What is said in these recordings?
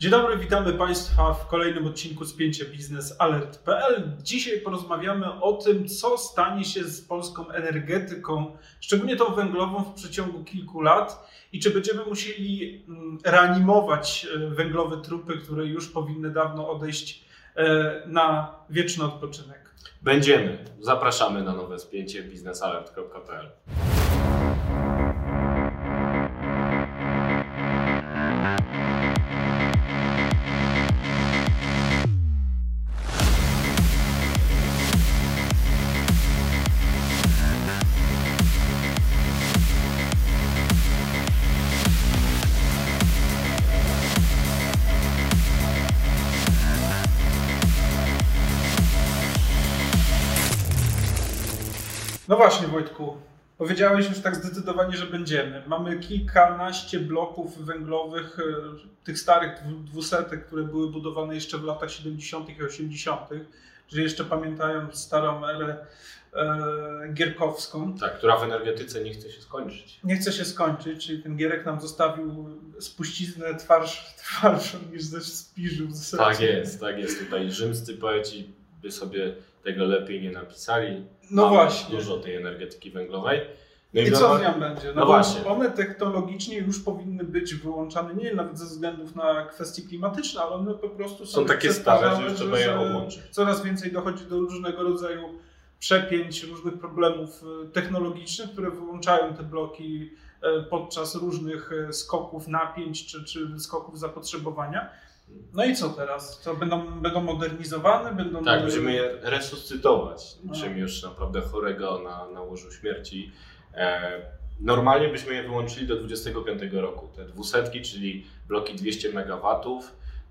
Dzień dobry, witamy Państwa w kolejnym odcinku Spięcie Biznes Alert.pl. Dzisiaj porozmawiamy o tym, co stanie się z polską energetyką, szczególnie tą węglową w przeciągu kilku lat i czy będziemy musieli mm, reanimować e, węglowe trupy, które już powinny dawno odejść e, na wieczny odpoczynek. Będziemy. Zapraszamy na nowe spięcie biznesalert.pl. właśnie, Wojtku. Powiedziałeś już tak zdecydowanie, że będziemy. Mamy kilkanaście bloków węglowych, e, tych starych dwu- dwusetek, które były budowane jeszcze w latach 70. i 80., że jeszcze pamiętają starą erę e, gierkowską. Tak, która w energetyce nie chce się skończyć. Nie chce się skończyć, czyli ten Gierek nam zostawił spuściznę twarz, twarz niż ze zasadzie. Tak jest, tak jest. Tutaj rzymscy poeci by sobie tego lepiej nie napisali. No Mamy właśnie. Dużo tej energetyki węglowej. No I co z nią będzie? No, No właśnie. one technologicznie już powinny być wyłączane, nie nawet ze względów na kwestie klimatyczne, ale one po prostu są, takie stare, że już trzeba je odłączyć. Coraz więcej dochodzi do różnego rodzaju przepięć, różnych problemów e, technologicznych, które wyłączają te bloki e, podczas różnych e, skoków napięć czy, czy skoków zapotrzebowania. No i co teraz? Co będą, będą modernizowane? Będą Tak, będziemy je resuscytować, No. czym już naprawdę chorego na, na łożu śmierci. E, normalnie byśmy je wyłączyli do 25 roku. Te dwusetki, czyli bloki 200 MW,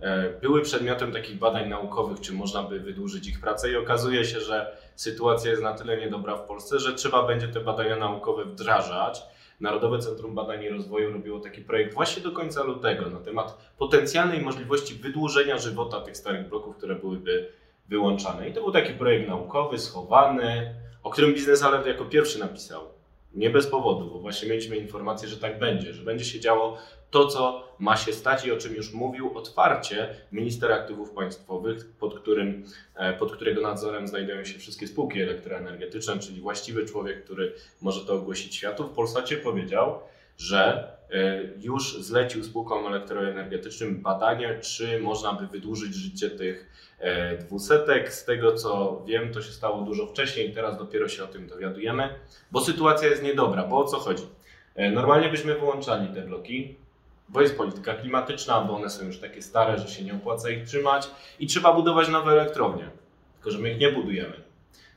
e, były przedmiotem takich badań naukowych, czy można by wydłużyć ich pracę i okazuje się, że sytuacja jest na tyle niedobra w Polsce, że trzeba będzie te badania naukowe wdrażać. Narodowe Centrum Badań i Rozwoju robiło taki projekt właśnie do końca lutego na temat potencjalnej możliwości wydłużenia żywota tych starych bloków, które byłyby wyłączane. I to był taki projekt naukowy, schowany, o którym Biznes Alert jako pierwszy napisał. Nie bez powodu, bo właśnie mieliśmy informację, że tak będzie, że będzie się działo to, co ma się stać i o czym już mówił otwarcie minister aktywów państwowych, pod, którym, e, pod którego nadzorem znajdują się wszystkie spółki elektroenergetyczne, czyli właściwy człowiek, który może to ogłosić światu. W Polsacie powiedział, że już zlecił spółkom elektroenergetycznym badanie, czy można by wydłużyć życie tych e, dwusetek. Z tego co wiem, to się stało dużo wcześniej, teraz dopiero się o tym dowiadujemy, bo sytuacja jest niedobra. Bo o co chodzi? E, Normalnie byśmy wyłączali te bloki, bo jest polityka klimatyczna, bo one są już takie stare, że się nie opłaca ich trzymać i trzeba budować nowe elektrownie. Tylko, że my ich nie budujemy.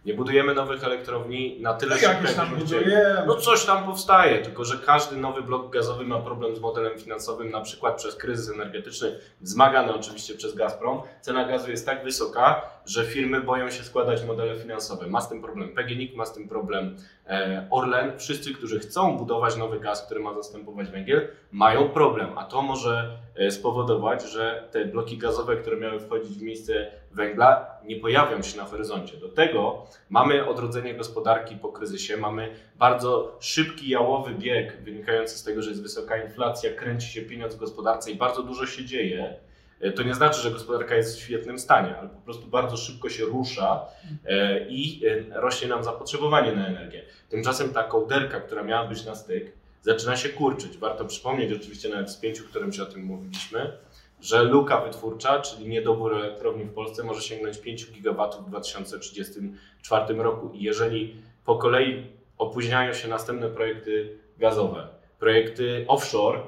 Nie budujemy nowych elektrowni na tyle No szybko, tam budujemy. No coś tam powstaje, tylko że każdy nowy blok gazowy ma problem z modelem finansowym, na przykład przez kryzys energetyczny, wzmagany oczywiście przez Gazprom. Cena gazu jest tak wysoka, że firmy boją się składać modele finansowe. Ma z tym problem PGNiG, ma z tym problem e, Orlen. Wszyscy, którzy chcą budować nowy gaz, który ma zastępować węgiel, mają problem, a to może e, spowodować, że te bloki gazowe, które miały wchodzić w miejsce węgla, nie pojawią się na horyzoncie. Do tego mamy odrodzenie gospodarki po kryzysie, mamy bardzo szybki jałowy bieg wynikający z tego, że jest wysoka inflacja, kręci się pieniądz w gospodarce i bardzo dużo się dzieje. E, To nie znaczy, że gospodarka jest w świetnym stanie, ale po prostu bardzo szybko się rusza e, i e, rośnie nam zapotrzebowanie na energię. Tymczasem ta kołderka, która miała być na styk, zaczyna się kurczyć. Warto przypomnieć, oczywiście nawet w spięciu, w którym się o tym mówiliśmy, że luka wytwórcza, czyli niedobór elektrowni w Polsce może sięgnąć 5 GW w 2034 roku. I jeżeli po kolei opóźniają się następne projekty gazowe, projekty offshore,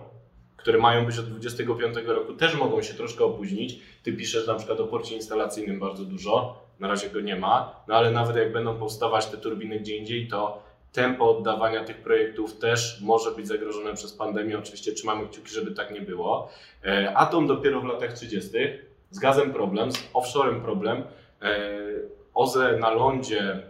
które mają być od 25 roku, też mogą się troszkę opóźnić. Ty piszesz na przykład o porcie instalacyjnym bardzo dużo, na razie go nie ma, no ale nawet jak będą powstawać te turbiny gdzie indziej, to tempo oddawania tych projektów też może być zagrożone przez pandemię. Oczywiście trzymamy kciuki, żeby tak nie było. E, Atom dopiero w latach 30. Z gazem problem, z offshorem problem. E, OZE na lądzie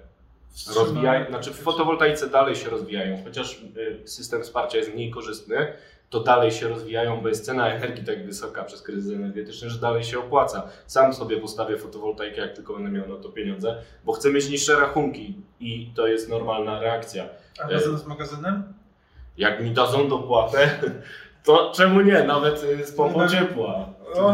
rozwijają, znaczy w fotowoltaice dalej się rozwijają, chociaż y, system wsparcia jest mniej korzystny, to dalej się rozwijają, bo jest cena energii tak wysoka przez kryzys energetyczny, że dalej się opłaca. Sam sobie postawię fotowoltaikę, jak tylko będę miał na to pieniądze, bo chcę mieć niższe rachunki i to jest normalna reakcja. A razem z magazynem? Jak mi dadzą dopłatę, to czemu nie? Nawet y, z pompą No, ciepła.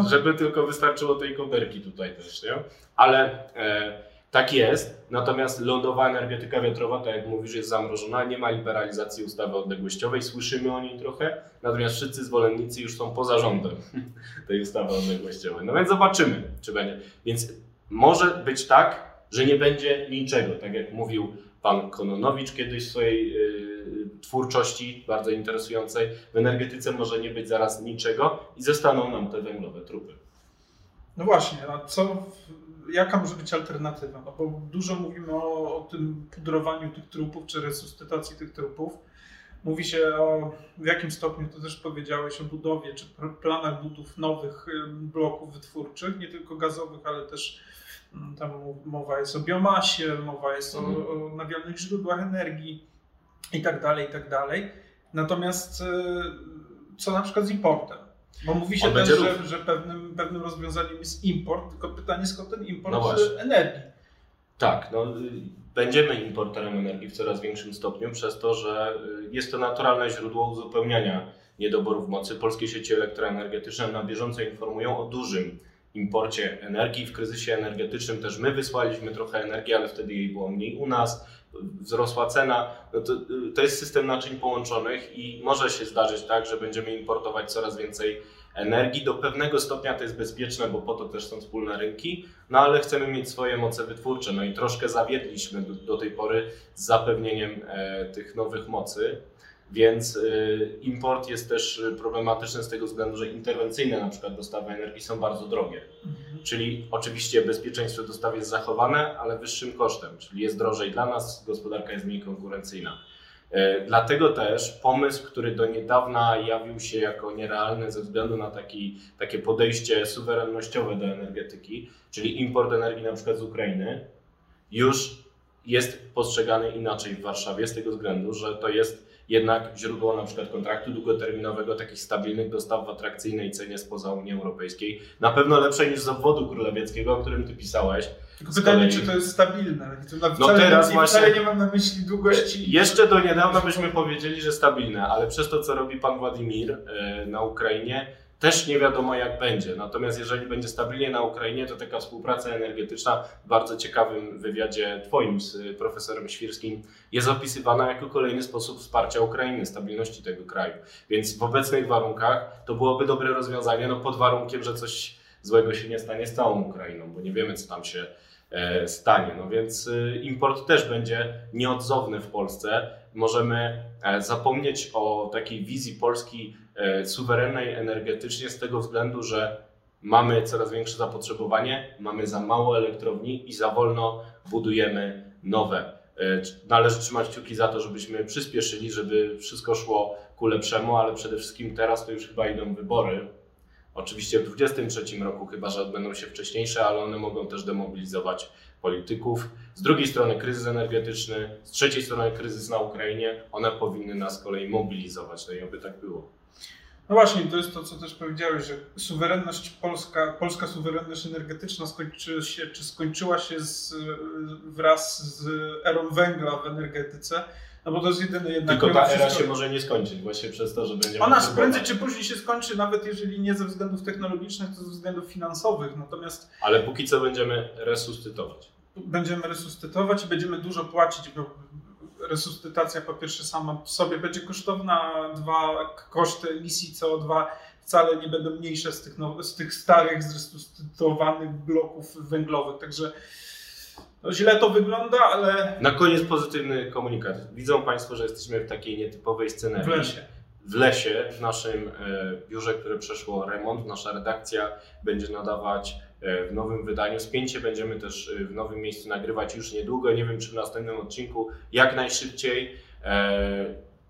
Żeby tylko wystarczyło tej kołderki tutaj też, nie? Ale e, tak jest. Natomiast lądowa energetyka wiatrowa, tak jak mówisz, jest zamrożona. Nie ma liberalizacji ustawy odległościowej. Słyszymy o niej trochę. Natomiast wszyscy zwolennicy już są poza rządem tej ustawy odległościowej. No więc zobaczymy, czy będzie. Więc może być tak, że nie będzie niczego. Tak jak mówił pan Kononowicz kiedyś w swojej y, twórczości bardzo interesującej. W energetyce może nie być zaraz niczego i zostaną nam te węglowe trupy. No właśnie, a co, w- jaka może być alternatywa? No bo dużo mówimy o, o tym pudrowaniu tych trupów, czy resuscytacji tych trupów. Mówi się o, w jakim stopniu, to też powiedziałeś, o budowie, czy planach budów nowych bloków wytwórczych, nie tylko gazowych, ale też mm, tam mowa jest o biomasie, mowa jest o, Mhm. o nawialnych źródłach energii i tak dalej, i tak dalej. Natomiast y, co na przykład z importem? Bo mówi się On też, że, że pewnym, pewnym rozwiązaniem jest import, tylko pytanie skąd ten import No energii. Tak, no, y, będziemy importerem energii w coraz większym stopniu przez to, że y, jest to naturalne źródło uzupełniania niedoborów mocy. Polskie sieci elektroenergetyczne na bieżąco informują o dużym imporcie energii. W kryzysie energetycznym też my wysłaliśmy trochę energii, ale wtedy jej było mniej u nas. Wzrosła cena. No to, y, to jest system naczyń połączonych i może się zdarzyć tak, że będziemy importować coraz więcej energii. Do pewnego stopnia to jest bezpieczne, bo po to też są wspólne rynki, no ale chcemy mieć swoje moce wytwórcze. No i troszkę zawiedliśmy do, do tej pory z zapewnieniem e, tych nowych mocy. Więc y, import jest też problematyczny z tego względu, że interwencyjne na przykład dostawy energii są bardzo drogie. Czyli oczywiście bezpieczeństwo dostaw jest zachowane, ale wyższym kosztem, czyli jest drożej dla nas, gospodarka jest mniej konkurencyjna. E, Dlatego też pomysł, który do niedawna jawił się jako nierealny ze względu na taki, takie podejście suwerennościowe do energetyki, czyli import energii na przykład z Ukrainy, już jest postrzegany inaczej w Warszawie z tego względu, że to jest jednak źródło na przykład kontraktu długoterminowego, takich stabilnych dostaw w atrakcyjnej cenie spoza Unii Europejskiej. Na pewno lepsze niż z obwodu królewieckiego, o którym ty pisałeś. Tylko pytanie, kolei- czy to jest stabilne. Na- No teraz i właśnie- wcale nie mam na myśli długości. Jeszcze do niedawna byśmy powiedzieli, że stabilne, ale przez to, co robi pan Władimir e, na Ukrainie, też nie wiadomo jak będzie. Natomiast jeżeli będzie stabilnie na Ukrainie, to taka współpraca energetyczna w bardzo ciekawym wywiadzie twoim z profesorem Świrskim jest opisywana jako kolejny sposób wsparcia Ukrainy, stabilności tego kraju. Więc w obecnych warunkach to byłoby dobre rozwiązanie, no pod warunkiem, że coś złego się nie stanie z całą Ukrainą, bo nie wiemy, co tam się stanie. No więc e, import też będzie nieodzowny w Polsce. Możemy e, zapomnieć o takiej wizji Polski e, suwerennej energetycznie z tego względu, że mamy coraz większe zapotrzebowanie, mamy za mało elektrowni i za wolno budujemy nowe. E, Należy trzymać kciuki za to, żebyśmy przyspieszyli, żeby wszystko szło ku lepszemu, ale przede wszystkim teraz to już chyba idą wybory. Oczywiście w 2023 roku, chyba że odbędą się wcześniejsze, ale one mogą też demobilizować polityków. Z drugiej strony kryzys energetyczny, z trzeciej strony kryzys na Ukrainie, one powinny nas z kolei mobilizować, no i oby tak było. No właśnie, to jest to, co też powiedziałeś, że suwerenność polska, polska suwerenność energetyczna skończy się, czy skończyła się z, wraz z erą węgla w energetyce, no bo to jest jedyny jednak... Tylko ta era wszystko- się może nie skończyć, właśnie przez to, że będziemy... Ona prędzej czy później się skończy, nawet jeżeli nie ze względów technologicznych, to ze względów finansowych. Natomiast Ale póki co będziemy resuscytować. będziemy resuscytować i będziemy dużo płacić, bo resuscytacja po pierwsze sama w sobie będzie kosztowna, dwa koszty emisji CO2 wcale nie będą mniejsze z tych, now, z tych starych, zresuscytowanych bloków węglowych. Także no, źle to wygląda, ale Na koniec pozytywny komunikat. Widzą Państwo, że jesteśmy w takiej nietypowej scenerii. w lesie. w lesie, w naszym e, biurze, które przeszło remont. Nasza redakcja będzie nadawać e, w nowym wydaniu. Spięcie będziemy też e, w nowym miejscu nagrywać już niedługo. Nie wiem, czy w następnym odcinku jak najszybciej.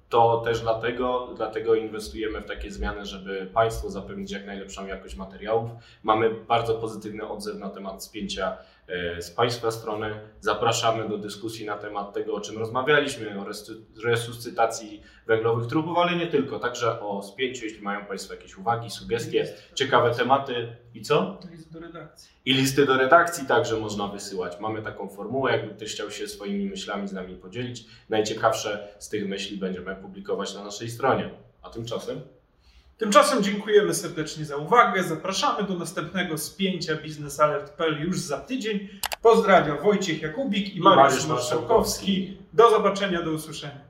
To też dlatego, dlatego inwestujemy w takie zmiany, żeby Państwu zapewnić jak najlepszą jakość materiałów. Mamy bardzo pozytywny odzew na temat spięcia e, z Państwa strony. Zapraszamy do dyskusji na temat tego, o czym rozmawialiśmy, o resu- resuscytacji węglowych trupów, ale nie tylko, także o spięciu, jeśli mają Państwo jakieś uwagi, sugestie, ciekawe tematy i co? To jest do redakcji. I listy do redakcji także można wysyłać. Mamy taką formułę, jakby ktoś chciał się swoimi myślami z nami podzielić. Najciekawsze z tych myśli będziemy publikować na naszej stronie. A tymczasem Tymczasem dziękujemy serdecznie za uwagę. Zapraszamy do następnego spięcia biznesalert.pl już za tydzień. Pozdrawiam Wojciech Jakubik i Mariusz Mariusz Marszałkowski. Do zobaczenia, do usłyszenia.